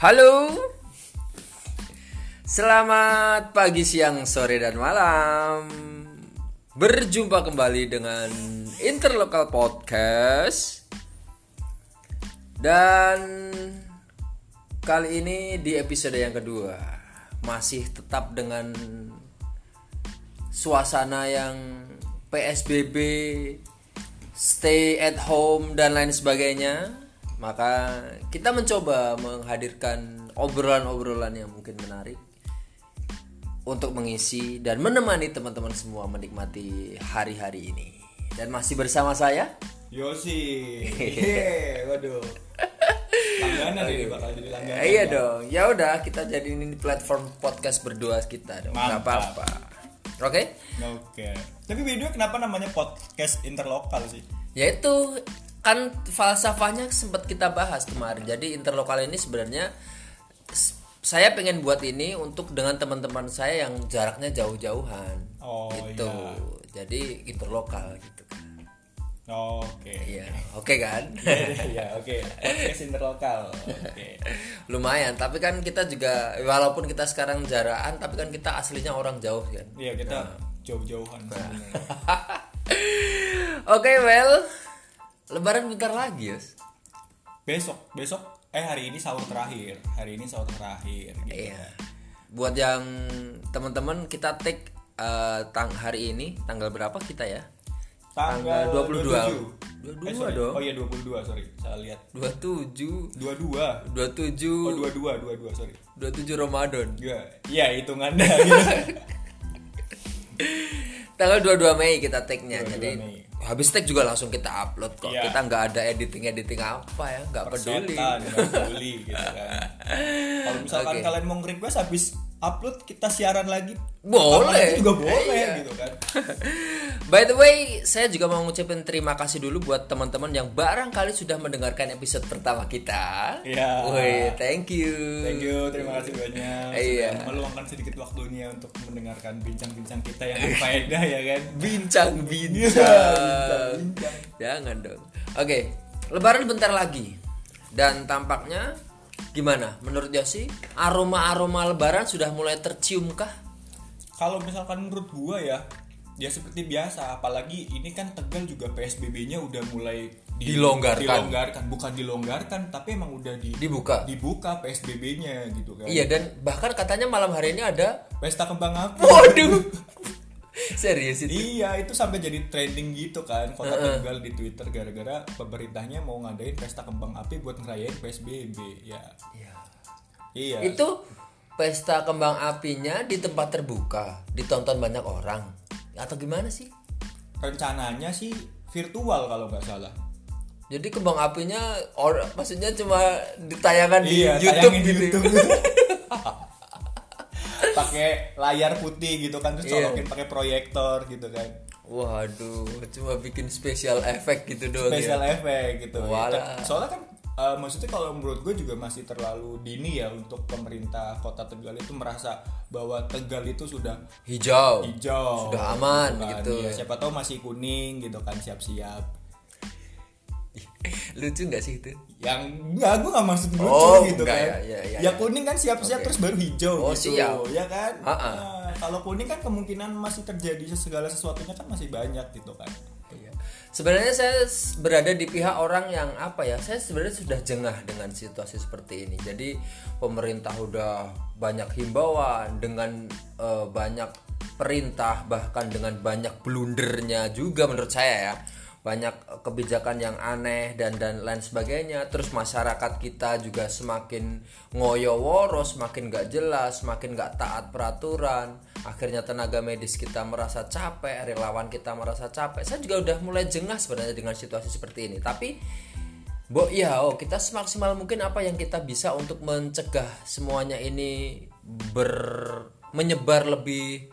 Halo. Selamat pagi, siang, sore, dan malam. Berjumpa kembali dengan Interlokal Podcast. Dan kali ini di episode yang kedua masih tetap dengan suasana yang PSBB, stay at home dan lain sebagainya maka kita mencoba menghadirkan obrolan-obrolan yang mungkin menarik untuk mengisi dan menemani teman-teman semua menikmati hari-hari ini. Dan masih bersama saya Yosi. Hehe, waduh. Langganan ini bakal jadi langganan. iya dong. Ya udah kita jadi ini platform podcast berdua kita dong. Nggak Mantap. apa-apa. Oke? Oke. Tapi video kenapa namanya podcast interlokal sih? Yaitu kan falsafahnya sempat kita bahas kemarin. Jadi interlokal ini sebenarnya saya pengen buat ini untuk dengan teman-teman saya yang jaraknya jauh-jauhan. Oh, gitu. iya. Jadi interlokal gitu kan. Oke. Iya, oke kan? Iya, oke. Podcast interlokal. Oke. Lumayan, tapi kan kita juga walaupun kita sekarang jaraan, tapi kan kita aslinya orang jauh kan. Iya, kita jauh-jauhan sebenarnya. Oke, well, lebaran bentar lagi, Yos. Besok, besok eh hari ini sahur terakhir. Hari ini sahur terakhir gitu. Iya. Buat yang teman-teman kita take eh, tang hari ini tanggal berapa kita ya? Tanggal 22. 27. 22 Eh, sorry. dong. Oh iya 22, sorry. Salah lihat. 27 22. 27 Oh 22, 22, sorry. 27 Ramadan. Iya, iya hitungannya gitu. Tanggal 22 Mei kita take-nya. 22 Jadi Mei. habis take juga langsung kita upload kok. Iya. Kita nggak ada editing-editing apa ya, nggak peduli. Peduli gitu kan. Kalau misalkan Oke. kalian mau nge-request habis upload kita siaran lagi. Boleh. Aja juga boleh Iya. gitu kan. By the way, saya juga mau ngucapin terima kasih dulu buat teman-teman yang barangkali sudah mendengarkan episode pertama kita. Iya. Wih, thank you. Thank you, terima kasih banyak Iya. sudah meluangkan sedikit waktunya untuk mendengarkan bincang-bincang kita yang berfaedah ya kan. Bincang-bincang. Bincang. Jangan dong. Oke, lebaran bentar lagi. Dan tampaknya gimana? Menurut Yosi, aroma-aroma lebaran sudah mulai terciumkah? Kalau misalkan menurut gua ya, ya seperti biasa, apalagi ini kan Tegal juga PSBB-nya udah mulai di- Dilonggarkan. dilonggarkan, bukan dilonggarkan, tapi emang udah di Dibuka. dibuka PSBB-nya gitu kan. Iya dan bahkan katanya malam hari ini ada Pesta kembang api. Waduh. Serius itu. Iya, itu sampai jadi trending gitu kan kota Tegal di Twitter gara-gara pemerintahnya mau ngadain pesta kembang api buat ngerayain PSBB. Ya. Iya. Iya. Itu pesta kembang apinya di tempat terbuka, ditonton banyak orang. Atau gimana sih? rencananya sih virtual kalau nggak salah. Jadi kembang apinya or, maksudnya cuma ditayangkan di iya, YouTube tayangin di gitu. YouTube. pakai layar putih gitu kan terus Iya. colokin pakai proyektor gitu kan. Waduh, cuma bikin special effect gitu doang Special ya. effect gitu. Walah. Dan Soalnya kan eh, maksudnya kalau menurut gue juga masih terlalu dini ya untuk pemerintah kota Tegal itu merasa bahwa Tegal itu sudah Hijau. hijau Sudah aman kan. gitu. Iya, siapa tahu masih kuning gitu kan siap-siap Lucu nggak sih itu? yang enggak gue gak maksud lucu Oh, gitu enggak kan ya, ya, ya, ya ya. kuning kan siap-siap Oke. terus baru hijau Oh, gitu siap. ya kan Ha-ha. Nah, kalau kuning kan kemungkinan masih terjadi segala sesuatunya kan masih banyak gitu kan Iya. Sebenarnya saya berada di pihak orang yang apa ya? Saya sebenarnya sudah jengah dengan situasi seperti ini. Jadi pemerintah udah banyak himbauan dengan eh, banyak perintah bahkan dengan banyak blundernya juga menurut saya ya. Banyak eh, kebijakan yang aneh dan dan lain sebagainya. Terus masyarakat kita juga semakin ngoyo-woro, semakin gak jelas, semakin gak taat peraturan. Akhirnya tenaga medis kita merasa capek, relawan kita merasa capek. Saya juga udah mulai jengah sebenarnya dengan situasi seperti ini. Tapi Bo, ya, oh kita semaksimal mungkin apa yang kita bisa untuk mencegah semuanya ini ber menyebar lebih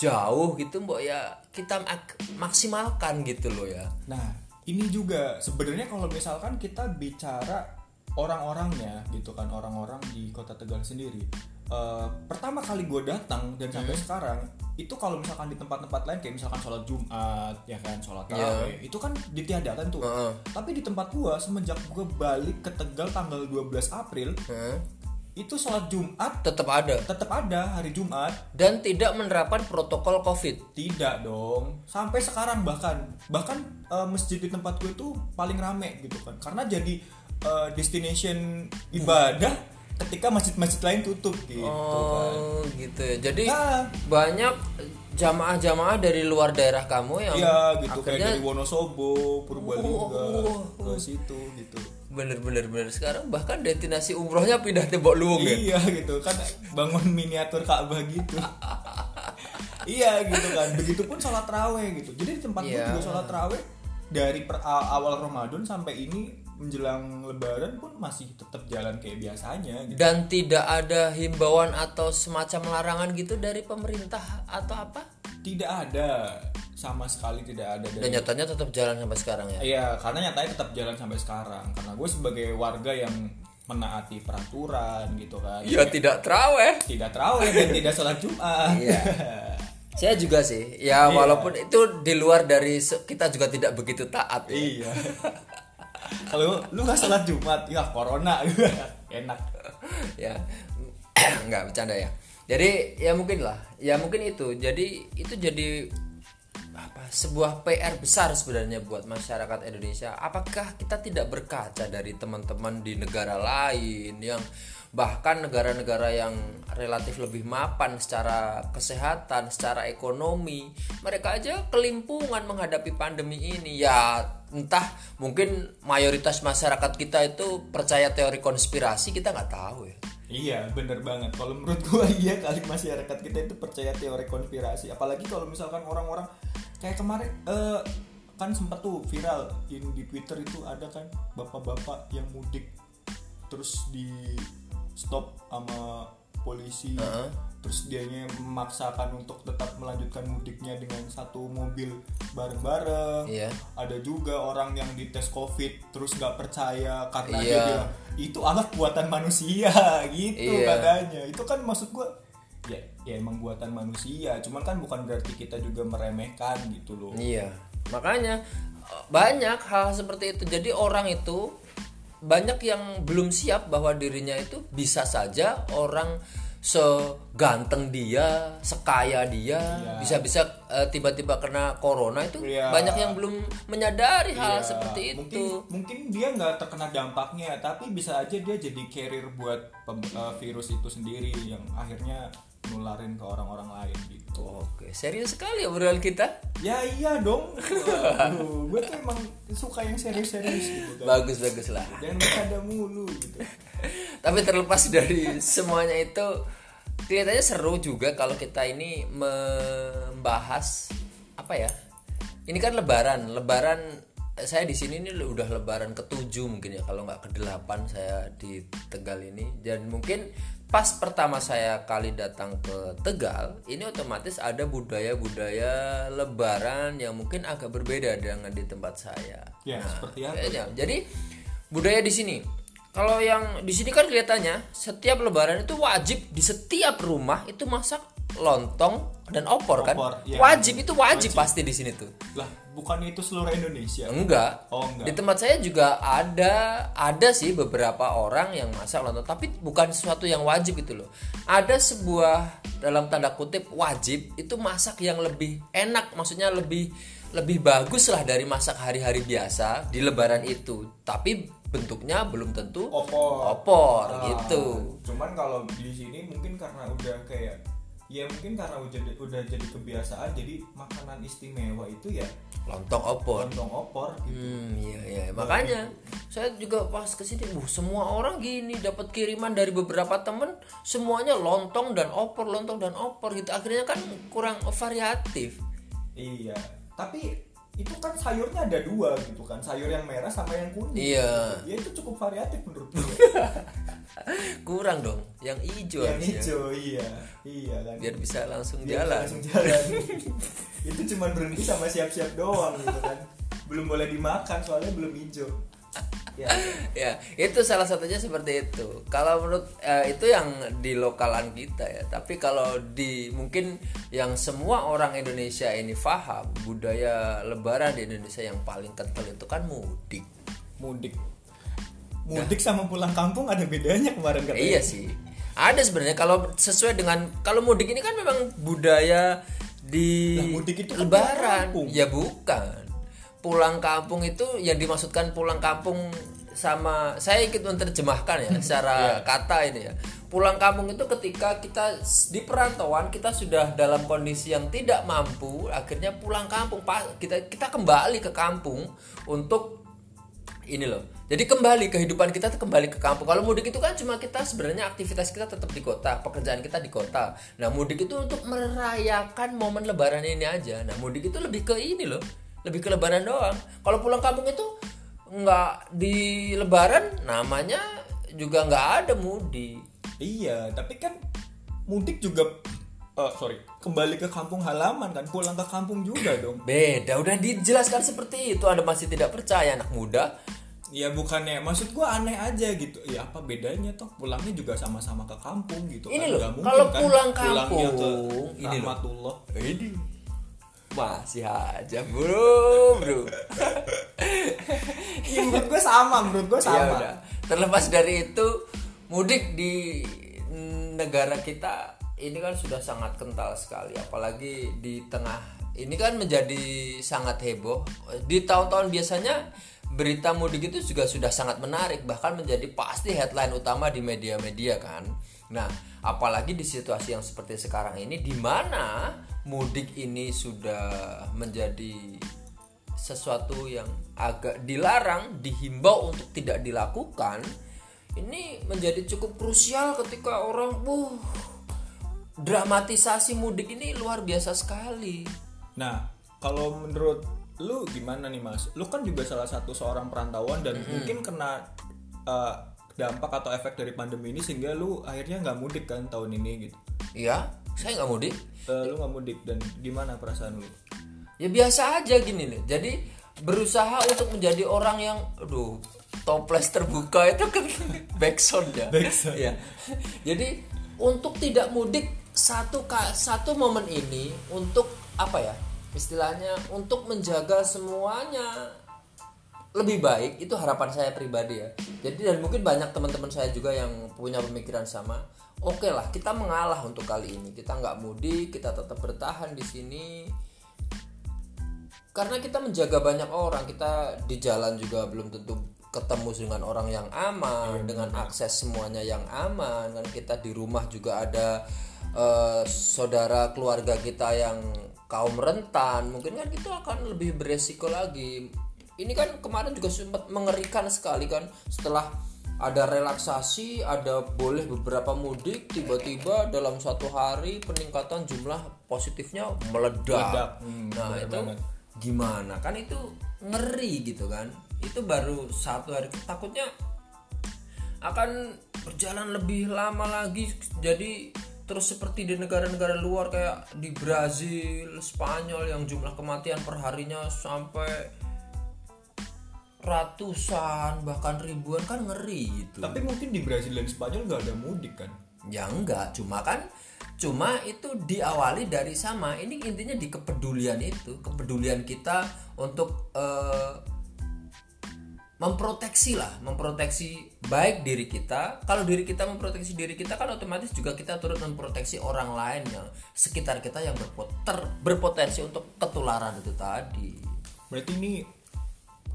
jauh gitu, Mbok ya kita mak- maksimalkan gitu loh ya. nah ini juga sebenarnya kalau misalkan kita bicara orang-orangnya gitu kan orang-orang di kota Tegal sendiri Eh, pertama kali gue datang dan sampai Hmm. sekarang itu kalau misalkan di tempat-tempat lain kayak misalkan sholat Jumat ya kan sholat Iya. tarawih itu kan ditiadakan tuh Heeh. tapi di tempat gue semenjak gue balik ke Tegal tanggal 12 April Heeh. Itu sholat Jumat tetap ada tetap ada hari Jumat dan tidak menerapkan protokol COVID. tidak dong sampai sekarang bahkan bahkan eh, masjid di tempat gue itu paling rame gitu kan karena jadi eh, destination ibadah ketika masjid-masjid lain tutup gitu kan Oh, gitu ya. Jadi Nah. banyak jamaah-jamaah dari luar daerah kamu yang Iya gitu kayak akhirnya dari Wonosobo, Purbalingga Oh, ke situ gitu. bener-bener bener sekarang bahkan destinasi umrohnya pindah tembok luwung ya. Iya gitu kan bangun miniatur Ka'bah gitu. iya gitu kan. Begitupun sholat raweh gitu. Jadi di tempat gue Iya. juga sholat raweh dari per- awal Ramadan sampai ini menjelang Lebaran pun masih tetap jalan kayak biasanya. Gitu. Dan tidak ada himbauan atau semacam larangan gitu dari pemerintah atau apa? Tidak ada sama sekali tidak ada Dan dari nyatanya tetap jalan sampai sekarang ya. Iya, karena nyatanya tetap jalan sampai sekarang. Karena gue sebagai warga yang menaati peraturan gitu kan. Ya tidak teraweh. Tidak terawih dan tidak sholat Jumat. Iya. Saya juga sih. Ya Iya. walaupun itu di luar dari kita juga tidak begitu taat ya. iya. Kalau lu nggak sholat Jumat, ya corona. Enak. ya nggak bercanda ya. Jadi ya mungkin lah. Ya mungkin itu. Jadi itu jadi apa sebuah PR besar sebenarnya buat masyarakat Indonesia. Apakah kita tidak berkaca dari teman-teman di negara lain yang bahkan negara-negara yang relatif lebih mapan secara kesehatan, secara ekonomi, mereka aja kelimpungan menghadapi pandemi ini. Ya, entah mungkin mayoritas masyarakat kita itu percaya teori konspirasi, kita nggak tahu ya. Iya, bener banget. Kalau menurut gua iya kali masyarakat kita itu percaya teori konspirasi. Apalagi kalau misalkan orang-orang kayak kemarin eh, kan sempat tuh viral di Twitter itu ada kan bapak-bapak yang mudik terus di stop sama polisi Heeh. terus dianya memaksakan untuk tetap melanjutkan mudiknya dengan satu mobil bareng-bareng Iya. ada juga orang yang dites covid terus nggak percaya karena dia Iya. bilang itu alat buatan manusia gitu Iya. katanya itu kan maksud gua ya ya emang buatan manusia cuman kan bukan berarti kita juga meremehkan gitu loh Iya, makanya eh, banyak hal seperti itu. Jadi orang itu banyak yang belum siap bahwa dirinya itu bisa saja orang seganteng dia, sekaya dia, Iya. bisa-bisa eh, tiba-tiba kena corona itu Iya. banyak yang belum menyadari hal Ya, seperti mungkin, itu. mungkin dia nggak terkena dampaknya tapi bisa aja dia jadi carrier buat pem- eh, virus itu sendiri yang akhirnya nularin ke orang-orang lain gitu Oke, serius sekali obrolan kita. ya iya dong gue tuh emang suka yang serius-serius gitu kan Bagus bagus lah. jangan bercanda mulu gitu Tapi terlepas dari semuanya itu kelihatannya seru juga kalau kita ini membahas apa ya? Ini kan Lebaran, Lebaran saya di sini ini udah Lebaran ketujuh mungkin ya kalau nggak kedelapan saya di Tegal ini dan mungkin pas pertama saya kali datang ke Tegal ini otomatis ada budaya-budaya Lebaran yang mungkin agak berbeda dengan di tempat saya. ya seperti apa Kayaknya. Jadi budaya di sini. Kalau yang di sini kan kelihatannya setiap lebaran itu wajib di setiap rumah itu masak lontong dan opor, kan? Opor, iya. Wajib itu wajib, pasti di sini tuh. lah bukan itu seluruh Indonesia Enggak. oh enggak Di tempat saya juga ada ada sih beberapa orang yang masak lontong, tapi bukan sesuatu yang wajib gitu loh. Ada sebuah dalam tanda kutip wajib itu masak yang lebih enak, maksudnya lebih lebih bagus lah dari masak hari-hari biasa di lebaran itu. Tapi bentuknya belum tentu opor opor Ah, gitu. Cuman kalau di sini mungkin karena udah kayak ya mungkin karena udah udah jadi kebiasaan jadi makanan istimewa itu ya Lontong opor. lontong opor gitu. Hmm, iya iya. Makanya saya juga pas ke sini, "Wah, semua orang gini dapat kiriman dari beberapa temen, semuanya lontong dan opor, lontong dan opor gitu. Akhirnya kan kurang variatif. Iya. Tapi itu kan sayurnya ada dua gitu kan sayur yang merah sama yang kuning. Iya. ya itu cukup variatif menurut gue Kurang dong yang hijau yang hijau iya. Iya kan? Biar bisa langsung Biar jalan. langsung jalan. Itu cuma berhenti sama siap-siap doang gitu kan. Belum boleh dimakan soalnya belum hijau ya. Ya itu salah satunya seperti itu. Kalau menurut eh, itu yang di lokalan kita ya. Tapi kalau di mungkin yang semua orang Indonesia ini paham budaya Lebaran di Indonesia yang paling kental itu kan mudik. Mudik. Mudik sama pulang kampung ada bedanya kemarin katanya. Iya sih. Ada sebenarnya kalau sesuai dengan kalau mudik ini kan memang budaya di Lah, mudik itu kan lebaran. ya bukan pulang kampung itu yang dimaksudkan pulang kampung sama saya ikut menerjemahkan ya secara kata ini ya. Pulang kampung itu ketika kita di perantauan kita sudah dalam kondisi yang tidak mampu akhirnya pulang kampung. Kita kita kembali ke kampung untuk ini loh. Jadi kembali kehidupan kita kembali ke kampung. Kalau mudik itu kan cuma kita sebenarnya aktivitas kita tetap di kota pekerjaan kita di kota. Nah mudik itu untuk merayakan momen lebaran ini aja. Nah mudik itu lebih ke ini loh lebih ke lebaran doang kalau pulang kampung itu nggak di lebaran namanya juga nggak ada mudik Iya, tapi kan mudik juga eh, sorry, kembali ke kampung halaman kan, pulang ke kampung juga dong. beda udah dijelaskan seperti itu anda masih tidak percaya anak muda Ya bukannya maksud gua aneh aja gitu. Ya apa bedanya toh? Pulangnya juga sama-sama ke kampung gitu Ini kan. loh, kalau kan pulang pulangnya kampung, ke ini loh. ini masih aja bro bro. Iya menurut gua sama, menurut gua ya sama. udah. Terlepas dari itu mudik di negara kita ini kan sudah sangat kental sekali apalagi di tengah ini kan menjadi sangat heboh. Di tahun-tahun biasanya berita mudik itu juga sudah sangat menarik bahkan menjadi pasti headline utama di media-media kan. Nah apalagi di situasi yang seperti sekarang ini di mana mudik ini sudah menjadi sesuatu yang agak dilarang, dihimbau untuk tidak dilakukan, ini menjadi cukup krusial ketika orang, wuh, dramatisasi mudik ini luar biasa sekali. Nah, kalau menurut lu gimana nih Mas? Lu kan juga salah satu seorang perantauan dan mungkin kena eh, dampak atau efek dari pandemi ini sehingga lu akhirnya nggak mudik kan tahun ini gitu. Iya, saya nggak mudik. Eh, lu nggak mudik dan gimana perasaan lu? Ya biasa aja gini nih. Jadi berusaha untuk menjadi orang yang, aduh, toples terbuka itu kan backsound ya. Backsound. Iya. Jadi untuk tidak mudik satu satu momen ini untuk apa ya? Istilahnya untuk menjaga semuanya lebih baik itu harapan saya pribadi ya. Jadi dan mungkin banyak teman-teman saya juga yang punya pemikiran sama. Oke lah, kita mengalah untuk kali ini. Kita nggak mudik, kita tetap bertahan di sini. Karena kita menjaga banyak orang kita di jalan juga belum tentu ketemu dengan orang yang aman dengan akses semuanya yang aman. Kan kita di rumah juga ada eh, saudara keluarga kita yang kaum rentan. Mungkin kan itu akan lebih beresiko lagi. Ini kan kemarin juga sempat mengerikan sekali kan setelah ada relaksasi, ada boleh beberapa mudik, tiba-tiba dalam satu hari peningkatan jumlah positifnya meledak. Meledak. Hmm, nah itu banget. gimana? Kan itu ngeri gitu kan? Itu baru satu hari. Takutnya akan berjalan lebih lama lagi. Jadi terus seperti di negara-negara luar kayak di Brazil, Spanyol yang jumlah kematian perharinya sampai ratusan bahkan ribuan kan ngeri gitu. Tapi mungkin di Brazil dan Spanyol nggak ada mudik kan? Ya enggak, cuma kan cuma itu diawali dari sama. Ini intinya di kepedulian itu, kepedulian kita untuk eh, memproteksi lah, memproteksi baik diri kita. Kalau diri kita memproteksi diri kita kan otomatis juga kita turut memproteksi orang lain yang sekitar kita yang berpot- ter- berpotensi untuk ketularan itu tadi. Berarti ini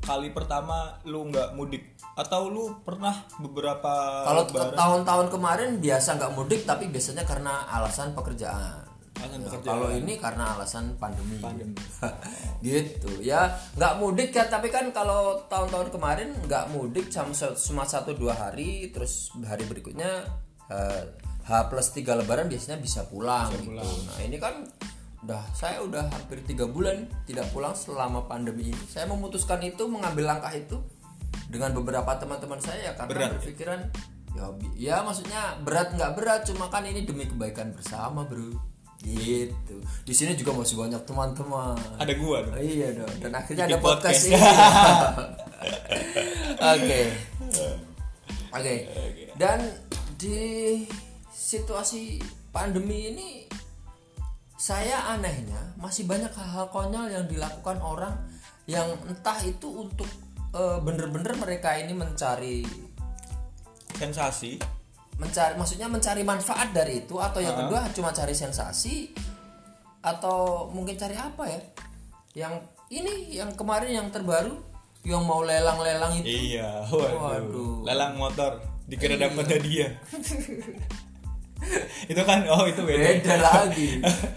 kali pertama lu nggak mudik atau lu pernah beberapa Kalau tahun-tahun kemarin biasa nggak mudik tapi biasanya karena alasan pekerjaan. Alasan Ya. Kalau ini karena alasan pandemi. Pandemi. gitu ya nggak mudik ya tapi kan kalau tahun-tahun kemarin nggak mudik cuma satu dua hari terus hari berikutnya eh, H plus tiga lebaran biasanya bisa pulang gitu. Nah ini kan udah saya udah hampir tiga bulan tidak pulang selama pandemi ini. Saya memutuskan itu mengambil langkah itu dengan beberapa teman-teman saya karena Berat ya? berpikiran ya bi- ya maksudnya berat nggak berat cuma kan ini demi kebaikan bersama bro gitu di sini juga masih banyak teman-teman ada gua dong. Oh, iya dong dan akhirnya Bikin ada podcast, podcast. ini oke oke dan di situasi pandemi ini saya anehnya masih banyak hal-hal konyol yang dilakukan orang yang entah itu untuk eh, bener-bener mereka ini mencari Sensasi. mencari maksudnya mencari manfaat dari itu atau yang kedua cuma cari sensasi atau mungkin cari apa ya yang ini yang kemarin yang terbaru yang mau lelang-lelang itu Iya, waduh. Waduh. Lelang motor dikira dapat hadiah. itu kan oh itu beda. beda lagi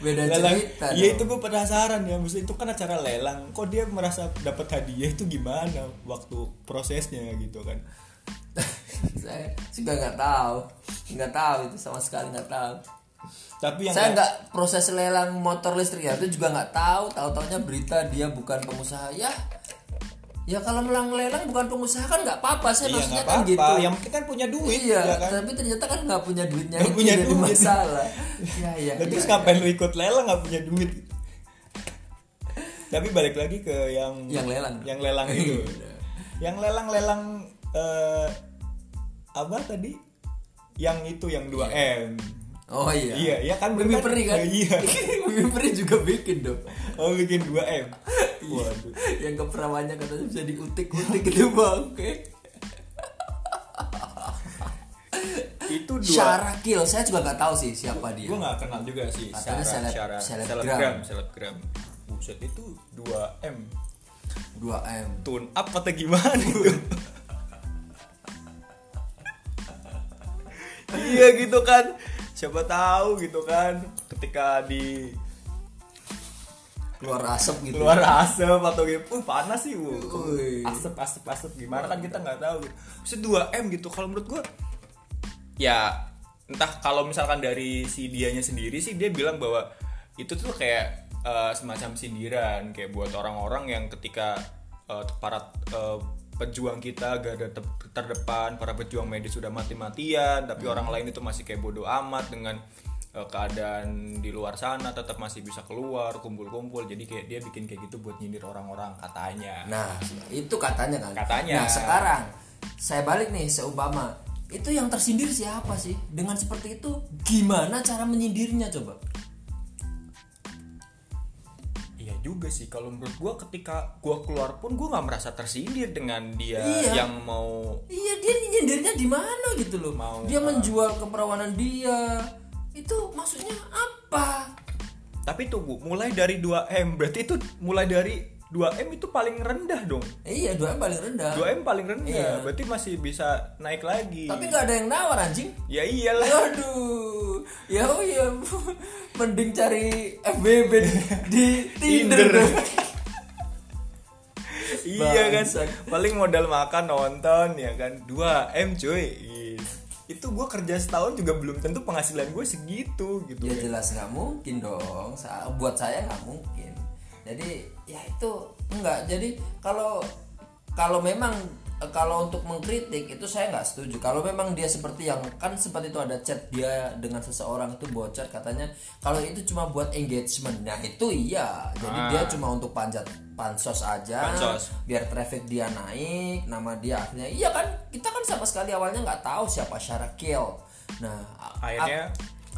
beda lelang. cerita Iya dong. itu gue penasaran ya, maksudnya itu kan acara lelang. Kok dia merasa dapat hadiah itu gimana waktu prosesnya gitu kan? saya juga nggak tahu nggak tahu itu sama sekali nggak tahu Tapi yang saya nggak proses lelang motor listrik ya itu juga nggak tahu tahu taunya berita dia bukan pengusaha ya ya kalau melang lelang bukan pengusaha kan nggak apa-apa saya iya maksudnya kan apa-apa. gitu Yang penting kan punya duit iya ya kan. tapi ternyata kan nggak punya duitnya Nggak itu punya jadi duit. masalah ya ya Lah, terus ya, ngapain lu ikut lelang nggak punya duit? Tapi balik lagi ke yang yang lelang yang lelang itu. Iya. yang lelang-lelang eh, apa tadi? Yang itu yang 2M. Oh iya Iya, iya kan bukan? peri kan Iya. Mimi peri juga bikin dong Oh, bikin 2M. Waduh. yang keperawannya katanya bisa diutik-utik gitu bang oke Itu dua. Syarakil saya juga nggak tahu sih siapa dia Gue nggak kenal juga sih. Katanya Syara- Syara- selebgram. selebgram. Buset itu 2M. 2M Tune up atau gimana itu? iya gitu kan. Siapa tahu gitu kan. Ketika di keluar asap gitu. Keluar asap atau gitu uh panas sih uh, asap asap asap. Gimana kan kita nggak tahu gitu. Terus 2 m gitu. Kalau menurut gua ya entah kalau misalkan dari si dianya sendiri sih dia bilang bahwa itu tuh kayak eh, semacam sindiran kayak buat orang-orang yang ketika eh, para eh, pejuang kita garda ter- terdepan para pejuang medis sudah mati-matian tapi orang lain itu masih kayak bodoh amat dengan eh, keadaan di luar sana tetap masih bisa keluar kumpul-kumpul. Jadi kayak dia bikin kayak gitu buat nyindir orang-orang katanya. Nah itu katanya kan. Katanya. nah sekarang saya balik nih seumpama. Itu yang tersindir siapa sih? Dengan seperti itu gimana cara menyindirnya coba juga sih kalau menurut gua ketika gua keluar pun gua nggak merasa tersindir dengan dia Iya. yang mau iya dia nyindirnya di mana gitu loh Mau, dia ah. menjual keperawanan dia itu maksudnya apa tapi tunggu mulai dari 2M berarti itu mulai dari 2M itu paling rendah dong iya dua paling rendah 2M paling rendah Iya. berarti masih bisa naik lagi tapi nggak ada yang nawar anjing ya iyalah Aduh, ya oh ya, mending cari FBB di, di Tinder. Iya kan paling modal makan nonton ya kan 2M cuy Ih. itu gua kerja setahun juga belum tentu penghasilan gue segitu gitu Ya kan. jelas nggak mungkin dong. Buat saya nggak mungkin. Jadi ya itu enggak. Jadi kalau kalau memang eh, kalau untuk mengkritik itu saya nggak setuju. Kalau memang dia seperti yang kan sempat itu ada chat dia dengan seseorang itu bocor katanya kalau itu cuma buat engagement. Nah itu iya. Jadi Ah. dia cuma untuk panjat pansos aja. Pansos. biar traffic dia naik nama dia akhirnya iya kan kita kan sama sekali awalnya nggak tahu siapa Syarakil nah Akhirnya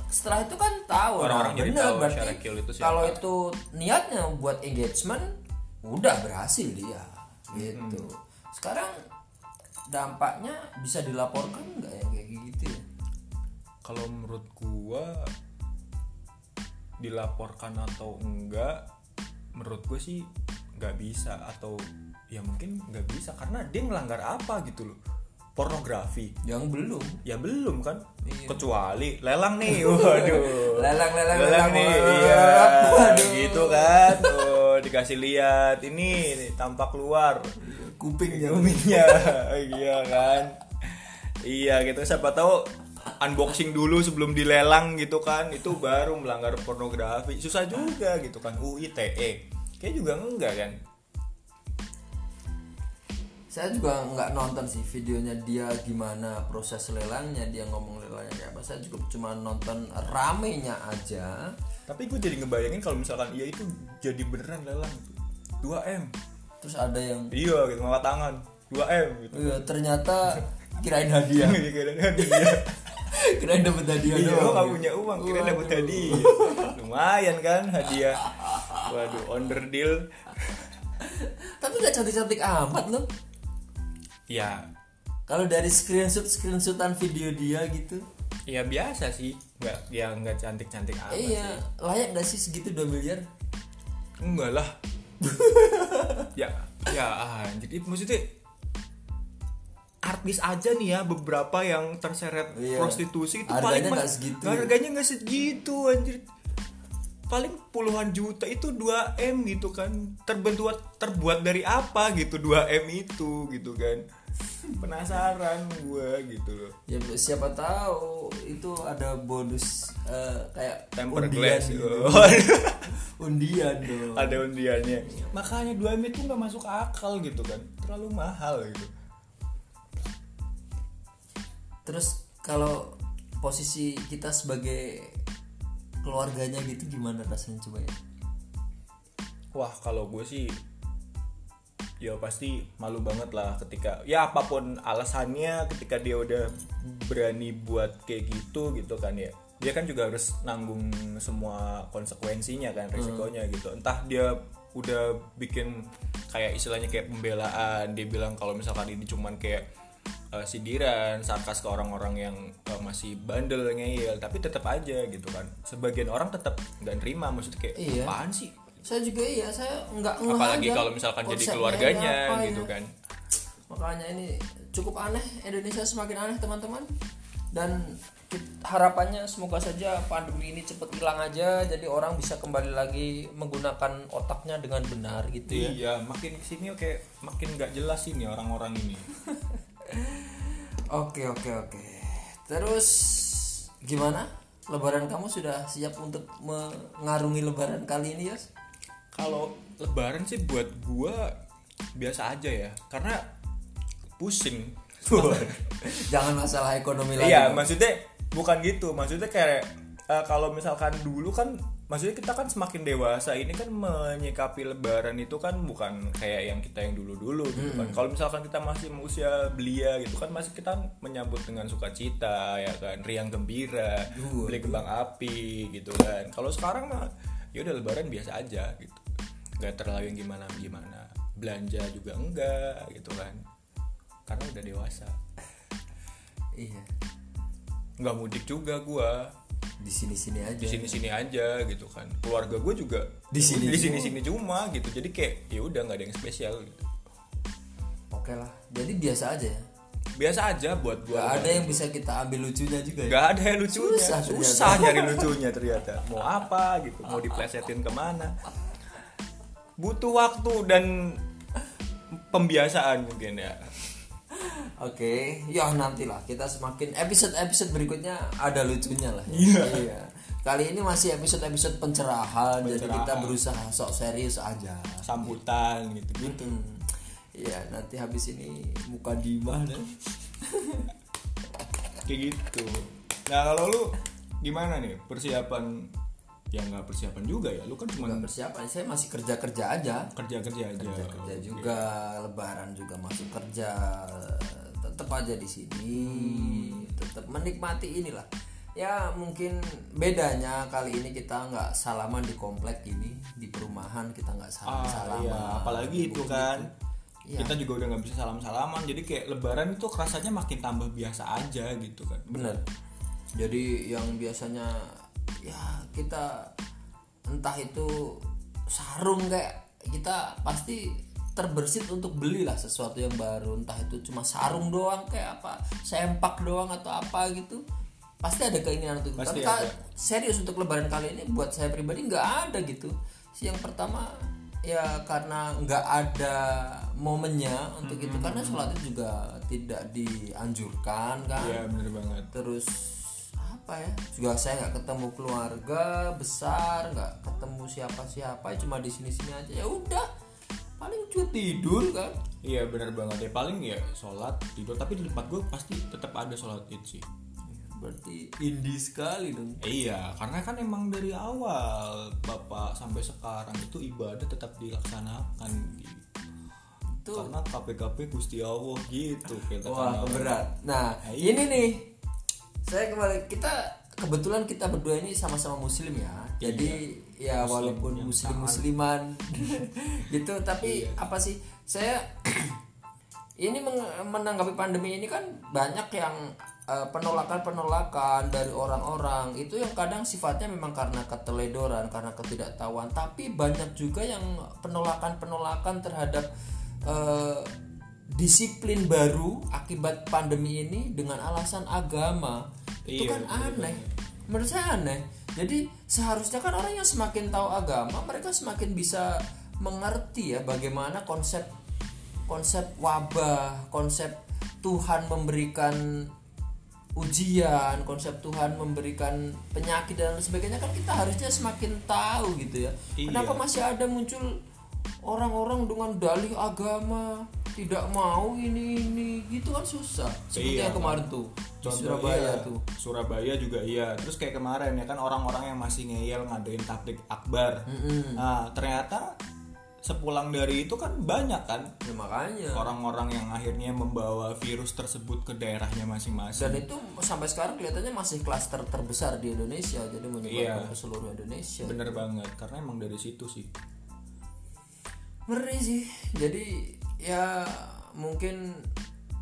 setelah itu kan tahu. Orang-orang nah, jadi bener, tahu berarti Syarakil itu siapa. kalau itu niatnya buat engagement udah berhasil dia. Gitu. Sekarang dampaknya bisa dilaporkan nggak ya kayak gitu ya? Kalau menurut gua dilaporkan atau enggak menurut gue sih nggak bisa. Atau ya mungkin nggak bisa karena dia melanggar apa gitu loh pornografi? Yang belum. Ya belum kan? Iya. kecuali lelang nih waduh. Lelang lelang lelang nih Wah. iya. Waduh. gitu kan? Tuh dikasih lihat. Ini nih, tampak keluar kupingnya. Umumnya iya kan? Iya gitu. Siapa tahu unboxing dulu sebelum dilelang gitu kan? Itu baru melanggar pornografi. Susah juga gitu kan? UITE kayak juga enggak kan saya juga nggak nonton sih videonya dia gimana proses lelangnya dia ngomong lelangnya kayak apa saya juga cuma nonton ramenya aja tapi gue jadi ngebayangin kalau misalkan iya itu jadi beneran lelang 2M terus ada yang iya gitu ngangkat tangan 2M gitu "Iya, ternyata kirain hadiah dia kirain dapat hadiah Iya, doang gak ya. punya uang, kira Waduh. dapet hadiah. Lumayan kan hadiah. Waduh, under deal. tapi nggak cantik cantik amat loh Ya, kalau dari screenshot screenshotan video dia gitu? Ya biasa sih. Nggak ya nggak cantik cantik amat iya. sih. Layak gak sih segitu 2 miliar? Enggak lah. Ya ya anjir. Itu maksudnya artis aja nih ya beberapa yang terseret Iya. prostitusi itu Harganya paling mas- segitu. harganya nggak segitu anjir. Paling puluhan juta itu 2 m gitu kan. Terbentuk terbuat dari apa gitu 2 m itu gitu kan penasaran gue gitu loh. Ya siapa tahu itu ada bonus eh, kayak temper undian glass gitu. Oh. undian dong. Ada undiannya. Makanya 2 m itu nggak masuk akal gitu kan. Terlalu mahal gitu. Terus kalau posisi kita sebagai keluarganya gitu gimana rasanya coba ya? Wah kalau gue sih ya pasti malu banget lah ketika ya apa pun alasannya ketika dia udah berani buat kayak gitu gitu kan ya. Dia kan juga harus nanggung semua konsekuensinya kan risikonya gitu. Entah dia udah bikin kayak istilahnya kayak pembelaan dia bilang kalau misalkan ini cuman kayak eh, sindiran sarkas ke orang-orang yang eh, masih bandel ngeyel tapi tetap aja gitu kan. Sebagian orang tetap nggak nerima maksudnya kayak Iya. apaan sih saya juga iya saya nggak apalagi kalau misalkan jadi keluarganya apa gitu ya. kan makanya ini cukup aneh Indonesia semakin aneh teman-teman dan harapannya semoga saja pandemi ini cepet hilang aja jadi orang bisa kembali lagi menggunakan otaknya dengan benar gitu ya iya makin ke sini kayak makin nggak jelas ini orang-orang ini Oke oke oke. Terus gimana? Lebaran kamu sudah siap untuk mengarungi Lebaran kali ini Yos? Kalau lebaran sih buat gua biasa aja ya karena pusing. Jangan masalah ekonomi lagi. iya dong. maksudnya bukan gitu. Maksudnya kayak eh, kalau misalkan dulu kan maksudnya kita kan semakin dewasa ini kan menyikapi lebaran itu kan bukan kayak yang kita yang dulu-dulu gitu kan. Kalau misalkan kita masih usia belia gitu kan masih kita menyambut dengan sukacita ya kan. Riang gembira beli kembang api gitu kan. Kalau sekarang mah ya udah lebaran biasa aja gitu nggak terlalu yang gimana gimana. Belanja juga enggak gitu kan. Karena udah dewasa. Iya. nggak mudik juga gua. Di sini-sini aja. di sini sini aja gitu kan. Keluarga gue juga Di sini di sini sini cuma gitu. Jadi kayak ya udah nggak ada yang spesial gitu. Oke lah. Jadi biasa aja ya. biasa aja buat gue Gak ada yang bisa kita ambil lucunya juga ya. ada yang lucunya. Susah susah, ternyata. nyari lucunya ternyata. Mau apa gitu. Mau diplesetin ke mana butuh waktu dan pembiasaan mungkin ya Oke, ya nantilah kita semakin episode-episode berikutnya ada lucunya lah. Iya. Kali ini masih episode-episode pencerahan, jadi Pencerahan. kita berusaha sok serius aja. sambutan gitu gitu Hmm. Ya nanti habis ini muka dimah dan kayak gitu nah kalau lu gimana nih persiapan ya nggak persiapan juga ya lu kan cuma Nggak persiapan. Saya masih kerja kerja aja. kerja kerja aja Kerja kerja juga, Lebaran juga masuk kerja. Tetap aja di sini. Tetap menikmati inilah. Ya mungkin bedanya kali ini kita nggak salaman di komplek ini di perumahan kita nggak salam Ah, salaman. iya. apalagi itu kan Iya. kita juga udah nggak bisa salam salaman jadi kayak lebaran itu rasanya makin tambah biasa aja gitu kan Bener. Jadi yang biasanya ya kita entah itu sarung kayak kita pasti terbersit untuk belilah sesuatu yang baru. Entah itu cuma sarung doang kayak apa sempak doang atau apa gitu. Pasti ada keinginan untuk itu. Pasti tapi ada. serius untuk lebaran kali ini buat saya pribadi nggak ada gitu. Yang pertama ya karena nggak ada momennya untuk itu. Karena sholatnya juga tidak dianjurkan kan. Iya bener banget. Terus apa ya? Juga saya nggak ketemu keluarga besar nggak ketemu siapa siapa cuma di sini sini aja. Ya udah paling cuma tidur kan. Iya bener banget ya. Paling ya sholat tidur. Tapi di tempat gue pasti tetap ada sholat id sih. Berarti indie sekali dong. Iya karena kan emang dari awal bapak sampai sekarang itu ibadah tetap dilaksanakan gitu. Itu karena KPKP Gusti Allah gitu wah berat. Nah iya. ini nih saya kembali kita kebetulan kita berdua ini sama-sama muslim ya. Jadi ya walaupun yang muslim musliman gitu tapi apa sih saya ini menanggapi pandemi ini kan banyak yang eh, penolakan-penolakan dari orang-orang. Itu yang kadang sifatnya memang karena keteledoran, karena ketidaktahuan, tapi banyak juga yang penolakan-penolakan terhadap eh, disiplin baru akibat pandemi ini dengan alasan agama. Itu Iya, kan bener aneh. Menurut saya aneh. Jadi seharusnya kan orang yang semakin tahu agama, mereka semakin bisa mengerti ya bagaimana konsep konsep wabah, konsep Tuhan memberikan ujian, konsep Tuhan memberikan penyakit dan lain sebagainya kan kita harusnya semakin tahu gitu ya. Iya. Kenapa masih ada muncul orang-orang dengan dalih agama tidak mau ini ini gitu kan susah. Seperti Iya, yang kemarin tuh di Contoh, Surabaya iya, tuh. Surabaya juga iya terus kayak kemarin ya kan orang-orang yang masih ngeyel ngadain tablik akbar nah ternyata sepulang dari itu kan banyak kan Ya makanya. orang-orang yang akhirnya membawa virus tersebut ke daerahnya masing-masing Dan itu sampai sekarang kelihatannya masih klaster terbesar di Indonesia, jadi menyebarkan Iya. ke seluruh Indonesia. bener banget karena emang dari situ sih Ngeri sih. Jadi ya mungkin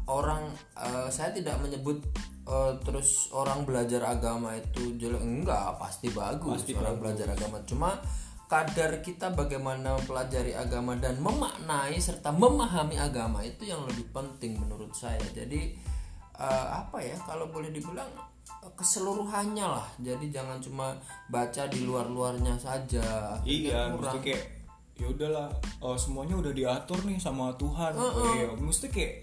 orang eh, saya tidak menyebut eh, terus orang belajar agama itu jelek enggak, pasti bagus Pasti orang belajar agama. Cuma kadar kita bagaimana mempelajari agama dan memaknai serta memahami agama itu yang lebih penting menurut saya. Jadi eh, apa ya kalau boleh dibilang keseluruhannya lah. Jadi jangan cuma baca di luar-luarnya saja. iya Kurang. kayak ya udahlah oh, semuanya udah diatur nih sama Tuhan Oh, iya. mesti kayak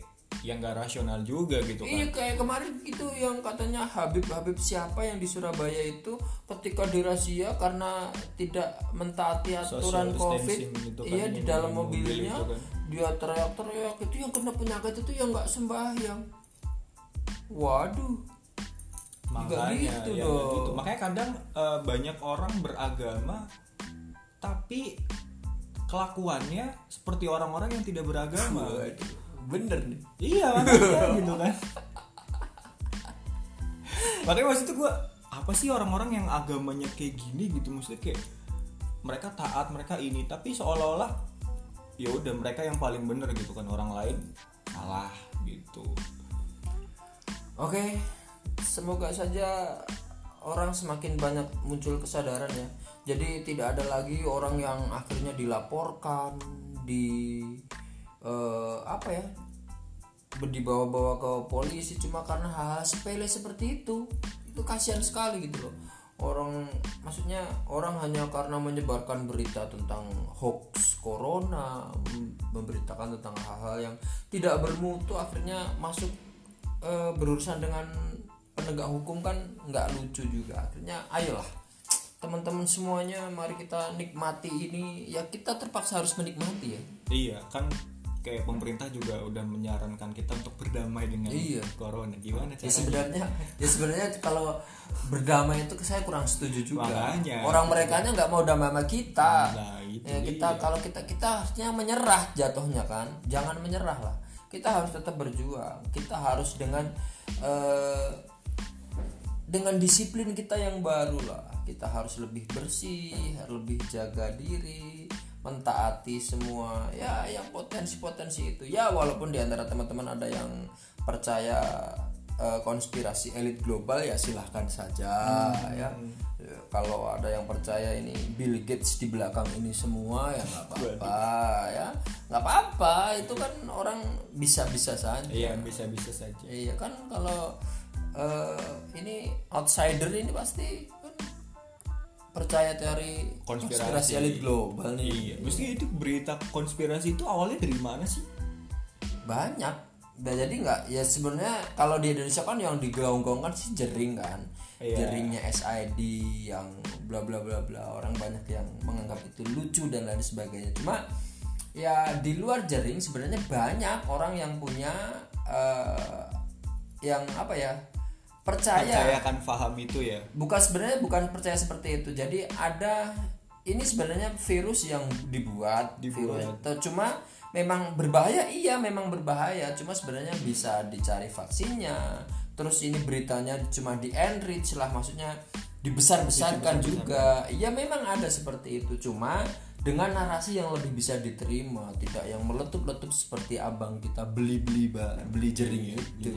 yang gak rasional juga gitu kan Iya kayak kemarin itu yang katanya Habib Habib siapa yang di Surabaya itu ketika dirazia karena tidak mentaati aturan Social covid, gitu kan, iya di dalam mobil mobilnya itu kan. dia teriak-teriak itu yang kena penyakit itu yang nggak sembahyang. Waduh, makanya gitu ya dong. gitu. makanya kadang eh, banyak orang beragama tapi kelakuannya seperti orang-orang yang tidak beragama. Bener nih. iya makanya gitu kan. Makanya waktu itu gue apa sih orang-orang yang agamanya kayak gini gitu? Maksudnya kayak mereka taat mereka ini. Tapi seolah-olah ya udah mereka yang paling bener gitu kan. Orang lain salah gitu. Oke, semoga saja orang semakin banyak muncul kesadaran ya. Jadi tidak ada lagi orang yang akhirnya dilaporkan di eh, apa ya dibawa-bawa ke polisi cuma karena hal sepele seperti itu. Itu kasihan sekali gitu loh. Orang maksudnya orang hanya karena menyebarkan berita tentang hoax corona, mem- memberitakan tentang hal-hal yang tidak bermutu akhirnya masuk eh, berurusan dengan penegak hukum kan nggak lucu juga akhirnya ayolah teman-teman semuanya mari kita nikmati ini. Ya kita terpaksa harus menikmati ya. Iya kan kayak pemerintah juga udah menyarankan kita untuk berdamai dengan Iya. corona. Gimana ya caranya? sebenarnya ya sebenarnya kalau berdamai itu saya kurang setuju juga. Makanya. orang mereka nggak mau damai sama kita. Nah, itu ya kita dia. kalau kita kita harusnya menyerah jatuhnya kan. Jangan menyerah lah. Kita harus tetap berjuang. Kita harus dengan eh, dengan disiplin kita yang baru lah. Kita harus lebih bersih lebih jaga diri mentaati semua ya yang potensi-potensi itu. Ya walaupun di antara teman-teman ada yang percaya eh, konspirasi elit global ya silahkan saja ya. Ya, kalau ada yang percaya ini Bill Gates di belakang ini semua ya nggak apa-apa ya. Nggak apa-apa itu kan orang bisa-bisa saja. Iya bisa-bisa saja. Iya kan kalau eh, ini outsider ini pasti kan percaya teori Konspirasi. konspirasi, elit global nih. iya mesti itu berita konspirasi itu awalnya dari mana sih Banyak. Nah, jadi nggak ya sebenarnya kalau di Indonesia kan yang digaung-gaungkan sih jering kan. Iya. Jeringnya SID yang bla bla bla bla orang banyak yang menganggap itu lucu dan lain sebagainya. Cuma ya di luar jering sebenarnya banyak orang yang punya eh, yang apa ya percaya. Percayakan paham itu ya. Bukan sebenarnya bukan percaya seperti itu. Jadi ada ini sebenarnya virus yang dibuat, Dibuat. virus cuma memang berbahaya iya memang berbahaya. Cuma sebenarnya bisa dicari vaksinnya. Terus ini beritanya cuma di enrich lah maksudnya dibesar-besarkan juga. Iya memang ada seperti itu. Cuma dengan narasi yang lebih bisa diterima tidak yang meletup-letup seperti abang kita beli-beli ba- beli jering itu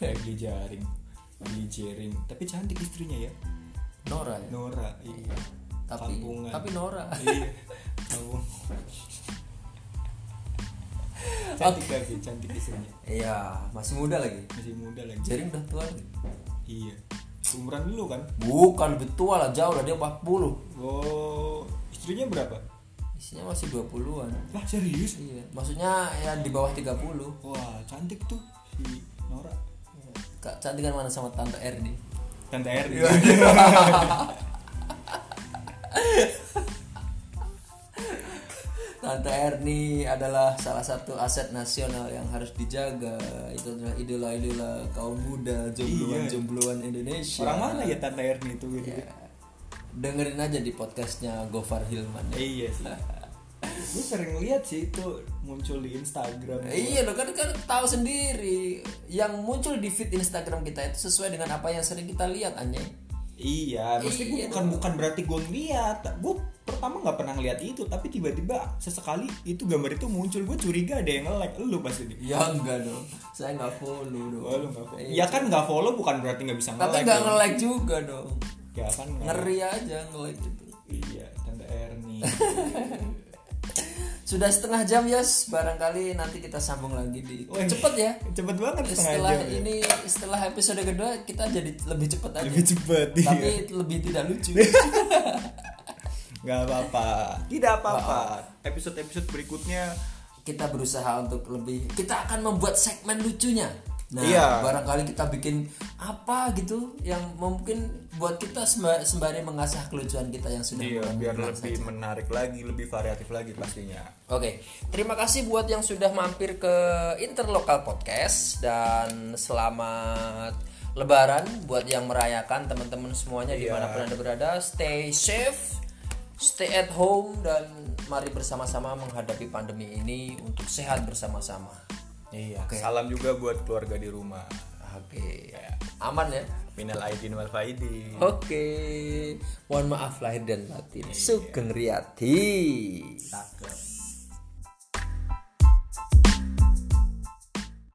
beli jaring beli jaring. Tapi cantik istrinya ya. Nora ya? Nora iya. Tapi Kampungan. tapi Nora. Iya kamu cantik lagi cantik istrinya. Iya masih muda lagi. Masih muda lagi. Jering udah tua lagi? Iya. Umuran dulu kan? Bukan lebih tua lah jauh lah dia 40 oh istrinya berapa? Isinya masih 20-an lah serius? Iya maksudnya ya di bawah 30 wah cantik tuh si Nora Kak cantikan mana sama tante Erni tante Erni Tante Erni adalah salah satu aset nasional yang harus dijaga. Itu adalah idola-idola kaum muda, jombloan-jombloan Indonesia. orang mana ya tante Erni itu gitu Ya, dengerin aja di podcastnya Gofar Hilman. Eh, iya sih gue sering lihat sih itu muncul di Instagram Iya lo kan kan tahu sendiri yang muncul di feed Instagram kita itu sesuai dengan apa yang sering kita lihat anjing. Iya, gue Iya bukan bukan berarti gue ngeliat. Gue pertama nggak pernah ngeliat itu, tapi tiba-tiba sesekali itu gambar itu muncul, gue curiga ada yang nge-like. Lu pasti di. Ya enggak dong. Saya nggak follow dong. Oh, lu nggak follow. Iya. Ya kan nggak follow bukan berarti nggak bisa Tapi nge-like. nggak dong. nge-like juga dong. Ya kan nggak. Ngeri aja nge-like itu. Iya, tante Erni. Sudah setengah jam Yas, barangkali nanti kita sambung lagi di Wah, cepet ya. Cepet banget Setelah jam. ya. ini setelah episode kedua kita jadi lebih cepet aja. Lebih cepet. Tapi iya. lebih tidak lucu. Nggak apa-apa. Tidak apa-apa. Episode-episode berikutnya kita berusaha untuk lebih kita akan membuat segmen lucunya. Nah, Iya. barangkali kita bikin apa gitu yang mungkin buat kita semba- sembari mengasah kelucuan kita yang sudah Iya, biar lebih menarik lagi, lebih variatif lagi pastinya. Oke, terima kasih buat yang sudah mampir ke Interlokal Podcast dan selamat Lebaran buat yang merayakan teman-teman semuanya Iya. di mana pun anda berada. Stay safe, stay at home dan mari bersama-sama menghadapi pandemi ini untuk sehat bersama-sama. Iya. Salam juga buat keluarga di rumah. Oke, aman ya. Minal aidin wal faidin. Oke, mohon maaf lahir dan batin. Sugeng Riyadi. Cakep.